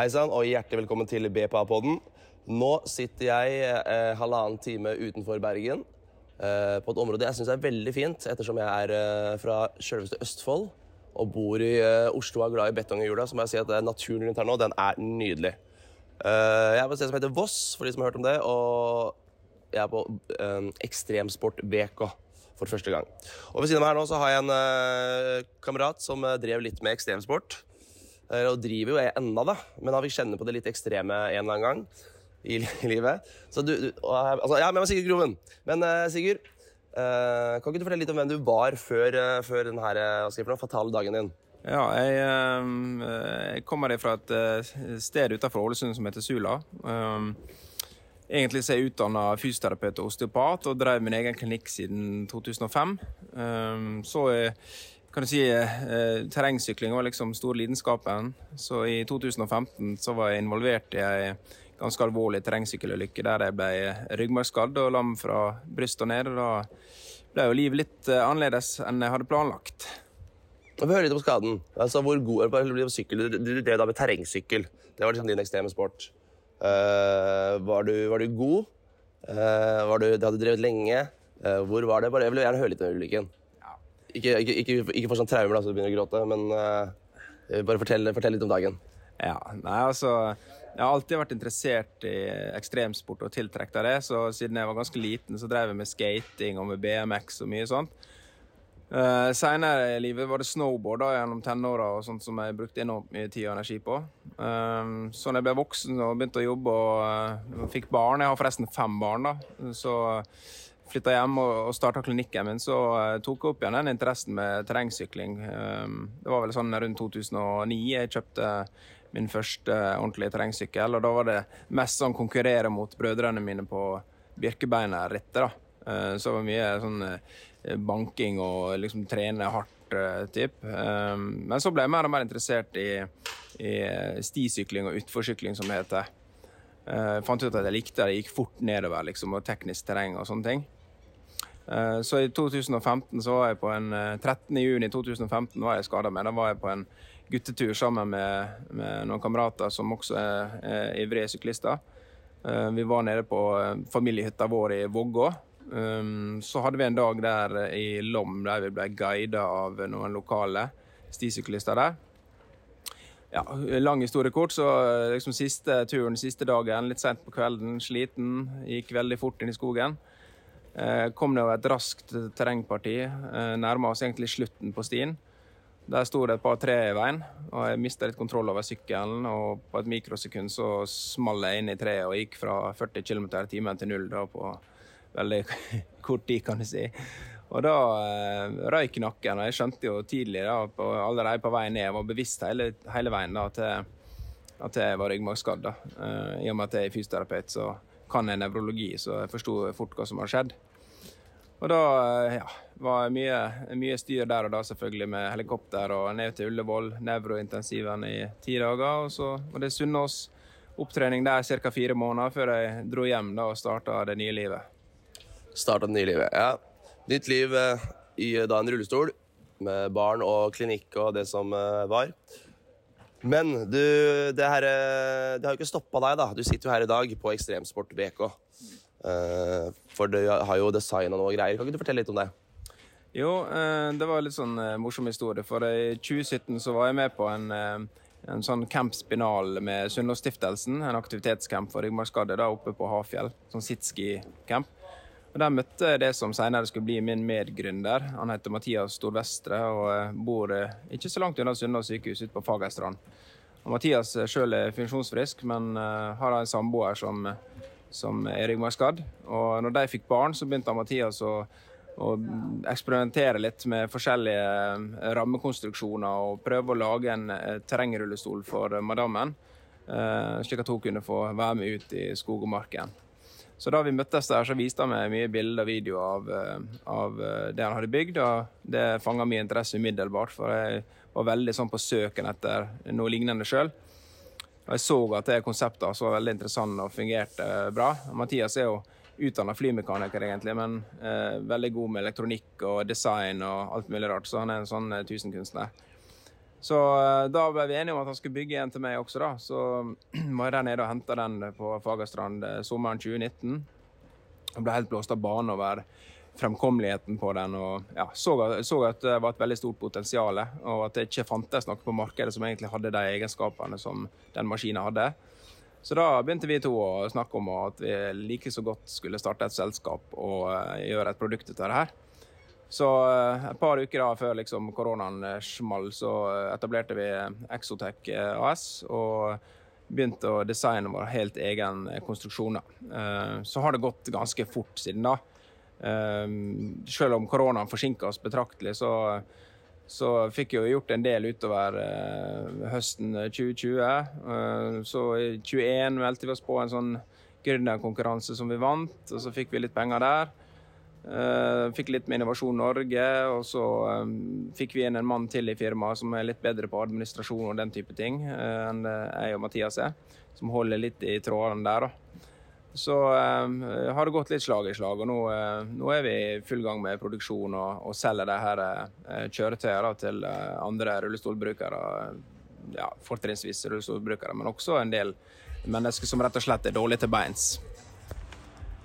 Hei sann, og hjertelig velkommen til BPA-podden. Nå sitter jeg eh, halvannen time utenfor Bergen eh, på et område jeg syns er veldig fint, ettersom jeg er eh, fra sjølveste Østfold og bor i eh, Oslo og er glad i jula. Så må jeg si at eh, naturen rundt her nå, den er nydelig. Eh, jeg er på et sted som heter Voss, for de som har hørt om det, og jeg er på Ekstremsport BK for første gang. Og ved siden av meg her nå så har jeg en kamerat som drev litt med ekstremsport. Eh, Og driver jo jeg ennå, da, men han fikk kjenne på det litt ekstreme en eller annen gang i, livet. Så du, du og, jeg- altså, Ja, men jeg var Sigurd Groven. Men Sigurd, uh, kan ikke du fortelle litt om hvem du var før, uh, før den her, eh, jeg fatale dagen din? Ja, jeg, jeg kommer fra et sted utenfor Ålesund som heter Sula. Um, Egentlig så er jeg utdanna fysioterapeut og osteopat og drev min egen klinikk siden 2005. Um, Så eh, kan du si eh, terrengsykling var liksom stor lidenskapen. Så i 2015 så var jeg involvert i ei ganske alvorlig terrengsykkelulykke der jeg ble ryggmargskadd og lam fra brystet og ned. og Da ble jo livet litt eh, annerledes enn jeg hadde planlagt. Vi hører litt om skaden. Altså, hvor god er du på sykkel? Du drev da med terrengsykkel. Det var liksom din ekstreme sport. Uh, var, du, var du god? Uh, var du, det hadde du drevet lenge? Uh, hvor var det? Bare, jeg vil gjerne høre litt om ulykken. Ikke, ikke, ikke, ikke få sånn traumer da, så du begynner å gråte, men uh, bare fortell, fortell litt om dagen. Ja, nei altså Jeg har alltid vært interessert i ekstremsport og tiltrukket av det. Så siden jeg var ganske liten, så drev jeg med skating og med BMX og mye sånt. Uh, Seinere i livet var det snowboard da, gjennom tenåra og som jeg brukte enormt mye tid og energi på. Um, så når jeg ble voksen og begynte å jobbe og uh, fikk barn Jeg har forresten fem barn, da. Så flytta hjem og, og starta klinikken min, så uh, tok jeg opp igjen den interessen med terrengsykling. Um, det var vel sånn rundt 2009 jeg kjøpte min første ordentlige terrengsykkel. Og da var det mest sånn konkurrere mot brødrene mine på Birkebeinerrittet, da. Eh, Så det var mye sånn eh, banking og liksom trene hardt eh, typ. Eh, Men så ble jeg mer og mer interessert i, i stisykling og utforsykling, som det heter. Eh, Jeg fant ut at jeg likte det. Det gikk fort nedover liksom, og teknisk terreng og sånne ting. Eh, Så i 2015 så var jeg på en eh, 13. juni 2015 var jeg skada med. Da var jeg på en guttetur sammen med, med noen kamerater som også er, er ivrige syklister. Eh, Vi var nede på eh, familiehytta vår i Vågå. Um, Så hadde vi en dag der i Lom der vi ble guida av noen lokale stisyklister der. Ja, lang historie kort, så eh, liksom siste turen, siste dagen, litt sent på kvelden, sliten, gikk veldig fort inn i skogen. Eh, Kom det over et raskt terrengparti, eh, nærma oss egentlig slutten på stien. Der sto det et par tre i veien, og jeg mista litt kontroll over sykkelen. Og på et mikrosekund så small jeg inn i treet og gikk fra 40 km i timen til null da på veldig kort tid, kan du si. Og da eh, røyk nakken, og jeg skjønte jo tidlig da, på, allerede på vei ned, jeg var bevisst hele, hele veien da, at, jeg, at jeg var ryggmargskadd. Eh, I og med at jeg er fysioterapeut, så kan jeg nevrologi, så jeg forsto fort hva som har skjedd. Og da eh, ja, var mye, mye styr der og da, selvfølgelig, med helikopter og ned til Ullevål, nevrointensiven i ti dager. Og så var det Sunnaas opptrening der ca. fire måneder før jeg dro hjem da og starta det nye livet. Starta det nye livet. Ja. Nytt liv eh, i da en rullestol med barn og klinikk og det som eh, var. Men du, det, her, eh, det har jo ikke stoppa deg, da. Du sitter jo her i dag på Ekstremsport BK. Uh, for du har jo designa noe greier. Kan ikke du fortelle litt om det? Jo, uh, det var litt sånn uh, morsom historie. For i 2017 så var jeg med på en, eh, en sånn Camp Spinal med Sunnaas-stiftelsen. En aktivitetscamp for ryggmargskadde oppe på Hafjell. Sånn sitski-camp. Og Der møtte jeg det som senere skulle bli min medgründer. Han heter Mathias Storvestre og eh, bor eh, ikke så langt unna Sunnaas sykehus ute på Fagerstrand. Og Mathias sjøl er funksjonsfrisk, men eh, har en samboer som, som er ryggmargskadd. Og når de fikk barn, så begynte Mathias å, å eksperimentere litt med forskjellige eh, rammekonstruksjoner og prøve å lage en eh, terrengrullestol for eh, madammen, eh, slik at hun kunne få være med ut i skog og marken. Så da vi møttes der, så viste han meg mye bilder og videoer av, eh, av eh, det han hadde bygd, og det fanga min interesse umiddelbart, for jeg var veldig sånn på søken etter noe lignende sjøl. Og jeg så at det konseptet var veldig interessant og fungerte bra. Mathias er jo utdanna flymekaniker, egentlig, men eh, veldig god med elektronikk og design og alt mulig rart, så han er en sånn eh, tusenkunstner. Så eh, da ble vi enige om at han skulle bygge en til meg også, da. Så var jeg der nede og henta den på Fagerstrand eh, sommeren 2019. Jeg ble helt blåst av banen over fremkommeligheten på den. og ja, så, så, at det var et veldig stort potensial, og at det ikke fantes noe på markedet som egentlig hadde de egenskapene som den maskinen hadde. Så da begynte vi to å snakke om at vi like så godt skulle starte et selskap og uh, gjøre et produkt ut av det her. Så uh, et par uker da før liksom, koronaen small, så etablerte vi Exotech AS. og begynte å designe vår helt egen konstruksjon. Så har det gått ganske fort siden da. Selv om koronaen forsinka oss betraktelig, så så fikk vi jo gjort en del utover høsten 2020. Uh, så i 2021 meldte vi oss på en sånn gründerkonkurranse som vi vant, og så fikk vi litt penger der. Uh, fikk litt med Innovasjon Norge, og så um, fikk vi inn en mann til i firmaet som er litt bedre på administrasjon og den type ting enn jeg og Mathias er. Som holder litt i trådene der. Så har det gått litt slag i slag, og nå, nå er vi i full gang med produksjon og, og selger de her kjøretøyene til andre rullestolbrukere. Ja, fortrinnsvis rullestolbrukere, men også en del mennesker som rett og slett er dårlige til beins.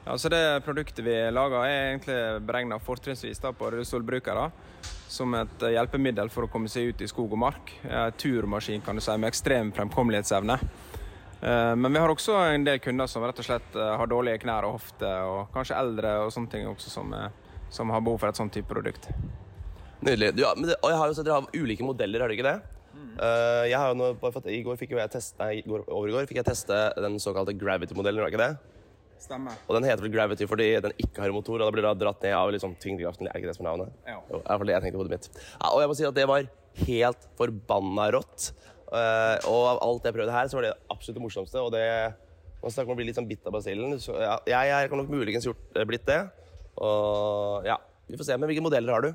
Ja, så Det produktet vi lager, er egentlig beregna fortrinnsvis på rullestolbrukere. Som et hjelpemiddel for å komme seg ut i skog og mark. Turmaskin kan du si, med ekstrem fremkommelighetsevne. Eh, men vi har også en del kunder som rett og slett eh, har dårlige knær og hofter, og kanskje eldre og sånne ting også som, eh, som har behov for et sånt type produkt. Nydelig. Ja, det, og jeg har jo sett Dere har ulike modeller, har dere ikke det? Jeg har jo nå, I går fikk jeg teste, nei, over i går fikk jeg teste den såkalte Gravity-modellen. har ikke det? Stemmer. Og Den heter vel Gravity fordi den ikke har motor, og da blir da dratt ned av liksom, tyngdekraften. Er ikke det som er navnet? Ja. Jo, det er det jeg tenkte på hodet mitt. Ja, og jeg må si at det var helt forbanna rått. Uh, og av alt jeg prøvde her, så var det absolutt det morsomste. Og det Man snakker om å bli litt sånn bitt av basillen. Så ja, jeg, jeg kan nok muligens gjort, uh, blitt det. Og ja, vi får se. Men hvilke modeller har du?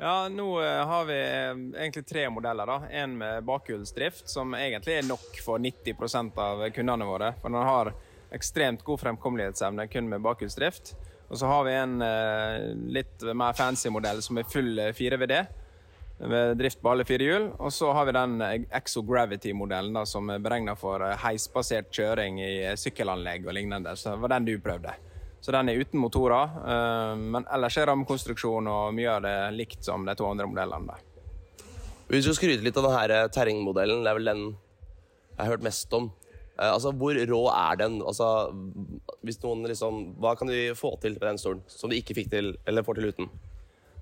Ja, nå uh, har vi egentlig tre modeller. da. En med bakhjulsdrift, som egentlig er nok for 90% av kundene våre. For den har ekstremt god fremkommelighetsevne kun med bakhjulsdrift. Og så har vi en litt mer fancy modell som er full 4VD med drift på alle fire hjul. Og så har vi den Exo Gravity-modellen som er beregna for eh, heisbasert kjøring i eh, sykkelanlegg og lignende. Så det var den du prøvde. Så den er uten motorer, eh, men ellers er rammekonstruksjon og mye av det likt som de to andre modellene. Hvis Vi skal skryte litt av denne terrengmodellen. Det er vel den jeg har hørt mest om. Altså, Hvor rå er den? Altså, hvis noen liksom, Hva kan du få til med den stolen som du ikke fikk til, eller får til uten?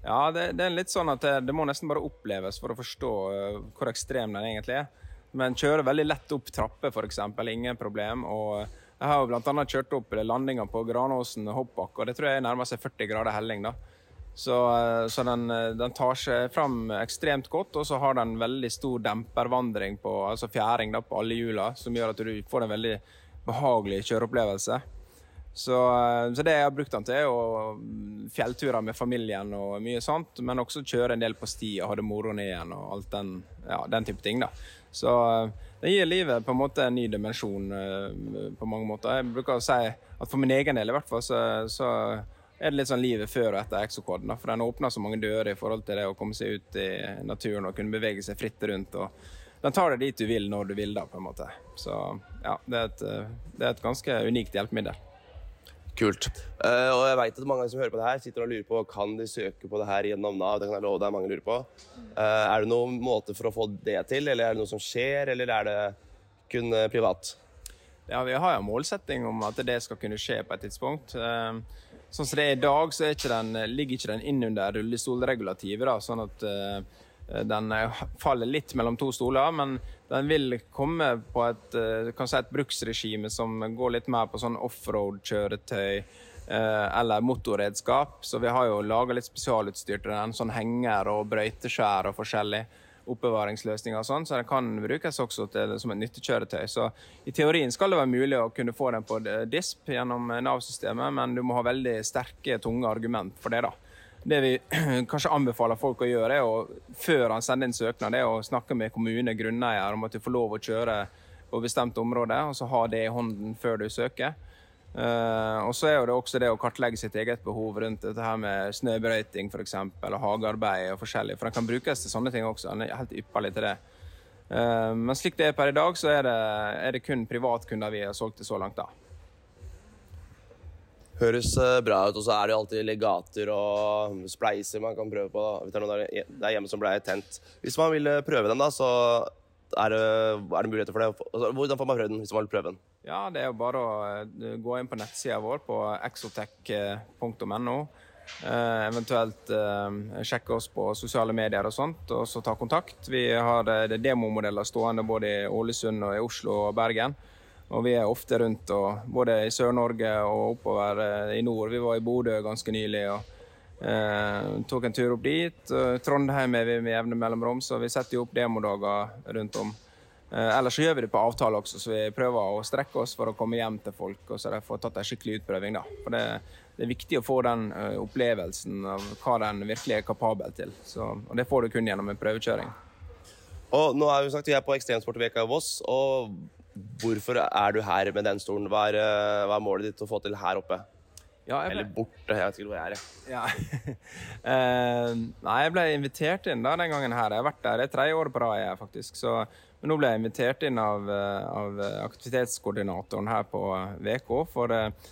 Ja, det, det, er litt sånn at det, det, må nesten bare oppleves for å forstå uh, hvor ekstrem den egentlig er. Men kjører veldig lett opp trapper, f.eks. Ingen problem. Og jeg har jo bl.a. kjørt opp landinga på Granåsen hoppbakke, og det tror jeg nærmer seg 40 grader helling. da. Så, uh, så den, uh, den, tar seg fram ekstremt godt, og så har den veldig stor dempervandring, på, altså fjæring da, på alle hjula, som gjør at du får en veldig behagelig kjøreopplevelse. Så, eh, så, det jeg har brukt den til, er jo fjellturer med familien og mye sånt. Men også kjøre en del på sti og ha det moro ned igjen og alt den, ja, den type ting. da. Så eh, det gir livet på en måte en ny dimensjon på mange måter. Jeg bruker å si at for min egen del i hvert fall, så, så er det litt sånn livet før og etter Exocoden. For den åpner så mange dører i forhold til det å komme seg ut i naturen og kunne bevege seg fritt rundt. og den tar deg dit du vil når du vil, da, på en måte. Så ja, det er et, det er et ganske unikt hjelpemiddel. Kult. Uh, og jeg vet at mange som hører på det her, sitter og lurer på kan de søke på det her gjennom Nav. Det kan jeg love deg mange lurer på. Uh, er det noen måte for å få det til, eller er det noe som skjer, eller er det kun uh, privat? Ja, Vi har jo målsetting om at det skal kunne skje på et tidspunkt. Sånn som det er i dag, så ikke den, ligger ikke den inn under rullestolregulativet. sånn at den faller litt mellom to stoler, men den vil komme på et, eh, si et bruksregime som går litt mer på sånn offroad-kjøretøy eh, eller motorredskap. Så vi har jo laga litt spesialutstyr til den, sånn henger og brøyteskjær og forskjellig oppbevaringsløsninger og sånn, så den kan brukes også til, som et nyttekjøretøy. Så i teorien skal det være mulig å kunne få den på DISP gjennom Nav-systemet, men du må ha veldig sterke, tunge argument for det. da det vi kanskje anbefaler folk å gjøre, er å, før han sender inn søknad, er å snakke med kommune, grunneier, om at du får lov å kjøre på bestemt område, og så ha det i hånden før du søker. Uh, og så er det også det å kartlegge sitt eget behov rundt dette her med snøbrøyting f.eks. og hagearbeid og forskjellig. For den kan brukes til sånne ting også. Den er helt ypperlig til det. Uh, men slik det er per i dag, så er det, er det kun privatkunder vi har solgt til så langt. da. Høres uh, bra ut. Og så er det jo alltid legater og spleiser man kan prøve på. Da. Det er hjemme som ble tent. Hvis man vil prøve den, da, så er det, er det muligheter for det? Altså, hvordan får man prøvd den hvis man vil prøve den? Ja, Det er jo bare å eh, gå inn på nettsida vår på exotech.no. Eh, eventuelt eh, sjekke oss på sosiale medier og sånt, og så ta kontakt. Vi har eh, demomodeller stående både i Ålesund og i Oslo og Bergen. Og vi er ofte rundt, og, både i Sør-Norge og oppover i nord. Vi var i Bodø ganske nylig. og Eh, tok en tur opp dit. Trondheim er vi med jevne mellomrom, så vi setter jo opp demodager rundt om. Eh, ellers så gjør vi det på avtale også, så vi prøver å strekke oss for å komme hjem til folk og så de får tatt en skikkelig utprøving. da. For det, det, er viktig å få den uh, opplevelsen av hva den virkelig er kapabel til. Så, og det får du kun gjennom en prøvekjøring. Og nå er vi sagt, vi er på Ekstremsportveka i Voss. og Hvorfor er du her med den stolen? Hva er, hva er målet ditt å få til her oppe? Ja, ble... Eller borte. Jeg vet ikke hvor jeg er. Ja. uh, nei, jeg ble invitert inn da den gangen her. Jeg har vært der det tredje året på rad, faktisk. Så, men nå ble jeg invitert inn av, eh, av aktivitetskoordinatoren her på VK. For eh,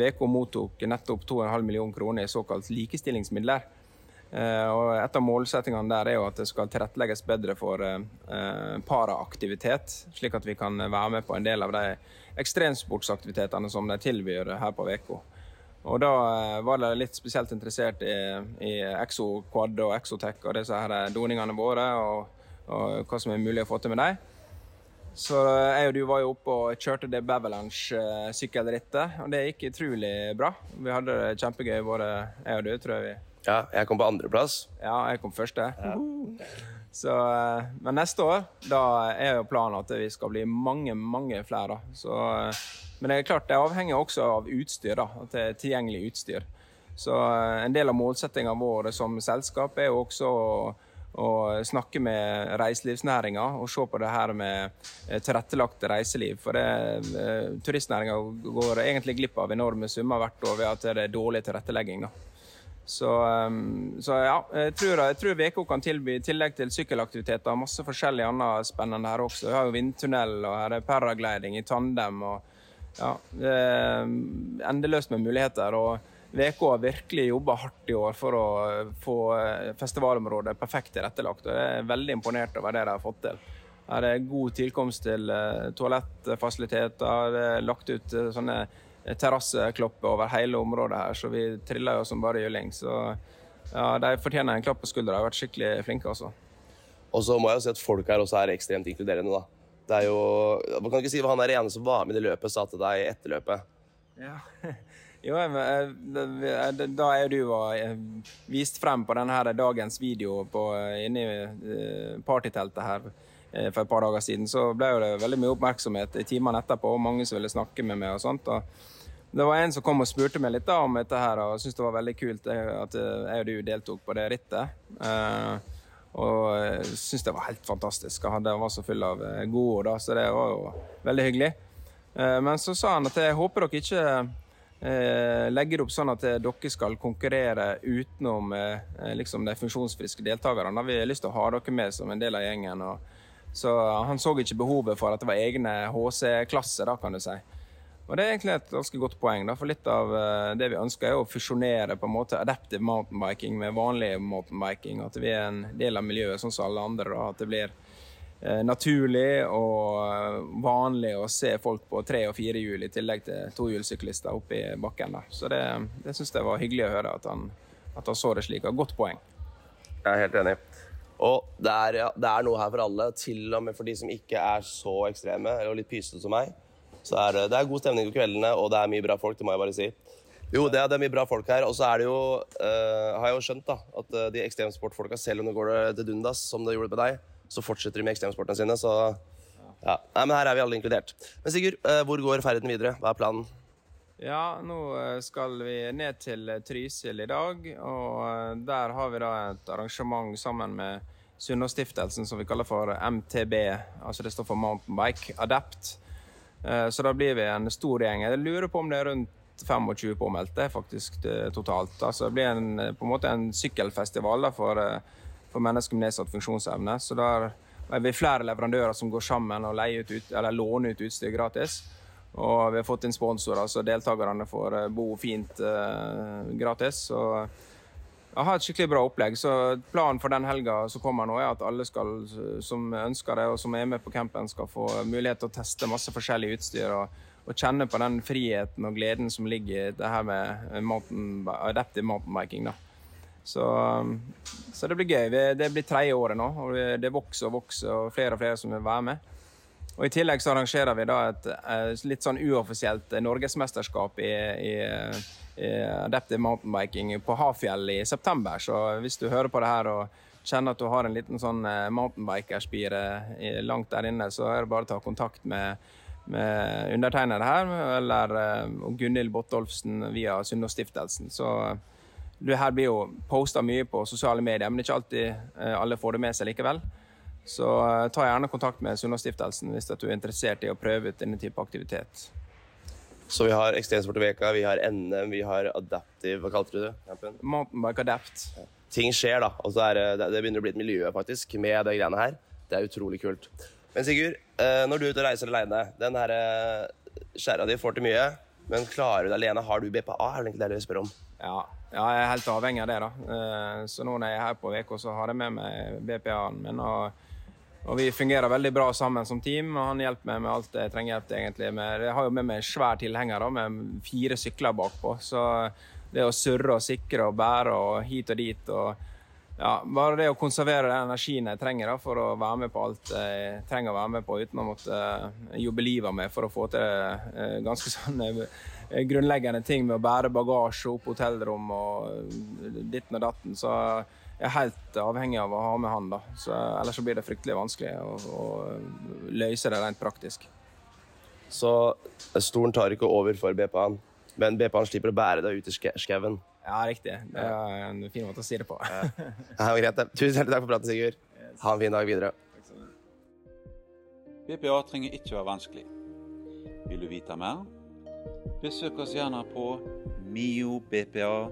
VK mottok nettopp 2,5 millioner kroner i såkalt likestillingsmidler. Uh, og Et av målsettingene der er jo at det skal tilrettelegges bedre for paraaktivitet, slik at vi kan være med på en del av de ekstremsportsaktivitetene som de tilbyr her på VK. Og da eh, var de litt spesielt interessert i, i Exo-quad og Exotech og disse her eh, doningene våre, og, og, hva som er mulig å få til med dem. Så eh, jeg og du var jo oppe og kjørte det Beverlange-sykkelrittet, og det gikk utrolig bra. Vi hadde det kjempegøy, både jeg og du, tror jeg. vi. Ja, jeg kom på andreplass. Ja, jeg kom første. Ja. Så, men neste år da er jo planen at vi skal bli mange, mange flere. Så men det er klart det avhenger også av utstyr, da, at det er tilgjengelig utstyr. Så eh, En del av målsettinga vår som selskap er jo også å, å snakke med reiselivsnæringa og se på det her med eh, tilrettelagt reiseliv. For turistnæringa går egentlig glipp av enorme summer hvert år ved at det er dårlig tilrettelegging. da. Så, um, så, ja, jeg tror, jeg tror VK kan tilby, i tillegg til sykkelaktiviteter, masse forskjellig annet spennende her også. Vi har jo vindtunnel og her er paragliding i tandem. og ja, endeløst med muligheter. og VK har virkelig jobba hardt i år for å få eh, festivalområdet perfekt tilrettelagt. og Jeg er veldig imponert over det de har fått til. Her er god tilkomst til eh, toalettfasiliteter. Det er lagt ut eh, sånne terrasseklopper over hele området her, så vi triller jo som bare juling. Så ja, de fortjener en klapp på skuldra. De har vært skikkelig flinke, altså. Og så må jeg jo si at folk her også er ekstremt inkluderende, da. Det er jo Man kan ikke si hva han er ene som var med i det løpet, sa til deg etter løpet. Ja. Jo, eh, da er du eh, vist frem på denne dagens video på, eh, inne i partyteltet her for et par dager siden, så ble det veldig mye oppmerksomhet i timene etterpå, og mange som ville snakke med meg og sånt. og det var en som kom og spurte meg litt da om dette her, og syntes det var veldig kult at jeg og du deltok på det rittet. Og syntes det var helt fantastisk. Han var så full av eh, godord, da, så det var jo veldig hyggelig. Eh, men så sa han at jeg håper dere ikke eh, legger det opp sånn at dere skal konkurrere utenom liksom de funksjonsfriske deltakerne. Vi har lyst til å ha dere med som en del av gjengen. så han så ikke behovet for at det var egne HC-klasser, da, kan du si. Og Det er egentlig et ganske godt poeng. Da, for Litt av uh, det vi ønsker, er å fusjonere på en måte adaptive mountainbiking med vanlig mountainbiking. At vi er en del av miljøet sånn som alle andre. Da. At det blir uh, naturlig og uh, vanlig å se folk på tre- og firehjul i tillegg til tohjulssyklister oppe i bakken. Da. Så det, det syns jeg var hyggelig å høre at han, at han så det slik. Godt poeng. Jeg er helt enig. Og det er, ja, det er noe her for alle, til og med for de som ikke er så ekstreme eller litt pysete som meg. Så er det, er god stemning på kveldene, og det er mye bra folk, det må jeg bare si. Jo, det er, det er mye bra folk her. Og så er det jo, uh, har jeg jo skjønt, da, at uh, de ekstremsportfolka, selv om det går til dundas, som det gjorde med deg, så fortsetter de med ekstremsportene sine. Så ja. Nei, men her er vi alle inkludert. Men Sigurd, uh, hvor går ferden videre? Hva er planen? Ja, nå skal vi ned til Trysil i dag. Og der har vi da et arrangement sammen med Sunnaas-stiftelsen som vi kaller for MTB. Altså det står for Mountain Bike Adapt. Eh, så da blir vi en stor gjeng. Jeg lurer på om det er rundt 25 påmeldte faktisk totalt. Altså det blir en, på en måte en sykkelfestival da, for, for mennesker med nedsatt funksjonsevne. Så der er vi flere leverandører som går sammen og ut, låner ut utstyr gratis. Og vi har fått inn sponsorer, så deltakerne får bo fint uh, gratis. Og har et skikkelig bra opplegg. Så planen for den helga som kommer nå, er at alle skal, som ønsker det, og som er med på campen, skal få mulighet til å teste masse forskjellig utstyr. og, og kjenne på den friheten og gleden som ligger i det her med mountain, adaptive mountainbiking. da. Så, så, det blir gøy. Det blir tredje året nå, og det vokser og vokser, og flere og flere som vil være med. Og I tillegg så arrangerer vi da et litt sånn uoffisielt norgesmesterskap i, i Adaptive Mountainbiking på Hafjell i september. Så hvis du hører på det her og kjenner at du har en liten sånn eh, mountainbikerspire langt der inne, så er det bare å ta kontakt med, med undertegnede her, eller eh, Gunhild Botolfsen via Sunnaas-stiftelsen. Så her blir jo posta mye på sosiale medier, men ikke alltid eh, alle får det med seg likevel. Så ta gjerne kontakt med Sunnaas-stiftelsen hvis du er interessert i å prøve ut denne type aktivitet. Så vi har Ekstremsportveka, vi har NM, vi har Adaptive Hva kalte du det? Mountainbike Adapt. Ja. Ting skjer, da. Og så det, det begynner å bli et miljø faktisk, med de greiene her. Det er utrolig kult. Men Sigurd, eh, når du er ute og reiser alene, den her eh, skjæra di får til mye, men klarer du det alene? Har du BPA? Er det egentlig det jeg spør om? Ja, ja, jeg er helt avhengig av det. da. Eh, så nå når jeg er her på VK, så har jeg med meg BPA-en min. og og vi fungerer veldig bra sammen som team, og han hjelper meg med alt jeg trenger hjelp til. Jeg har jo med meg en svær tilhenger med fire sykler bakpå, så det å surre og sikre og bære og hit og dit og ja, Bare det å konservere den energien jeg trenger da, for å være med på alt jeg trenger å være med på, uten å måtte uh, jobbe livet av meg for å få til uh, ganske sånne uh, grunnleggende ting med å bære bagasje opp hotellrom og ditten og datten. Så er helt avhengig av å ha med han, da. Så, ellers så blir det fryktelig vanskelig å, å løse det rent praktisk. Så stolen tar ikke over for BPA-en, men BPA-en slipper å bære deg ut i skauen? Ja, riktig. Det er en fin måte å si det på. ja. ja, greit. Tusen hjertelig takk for praten, Sigurd. Ha en fin dag videre. BPA trenger ikke være vanskelig. Vil du vite mer? Besøk oss gjerne på miobpa.no.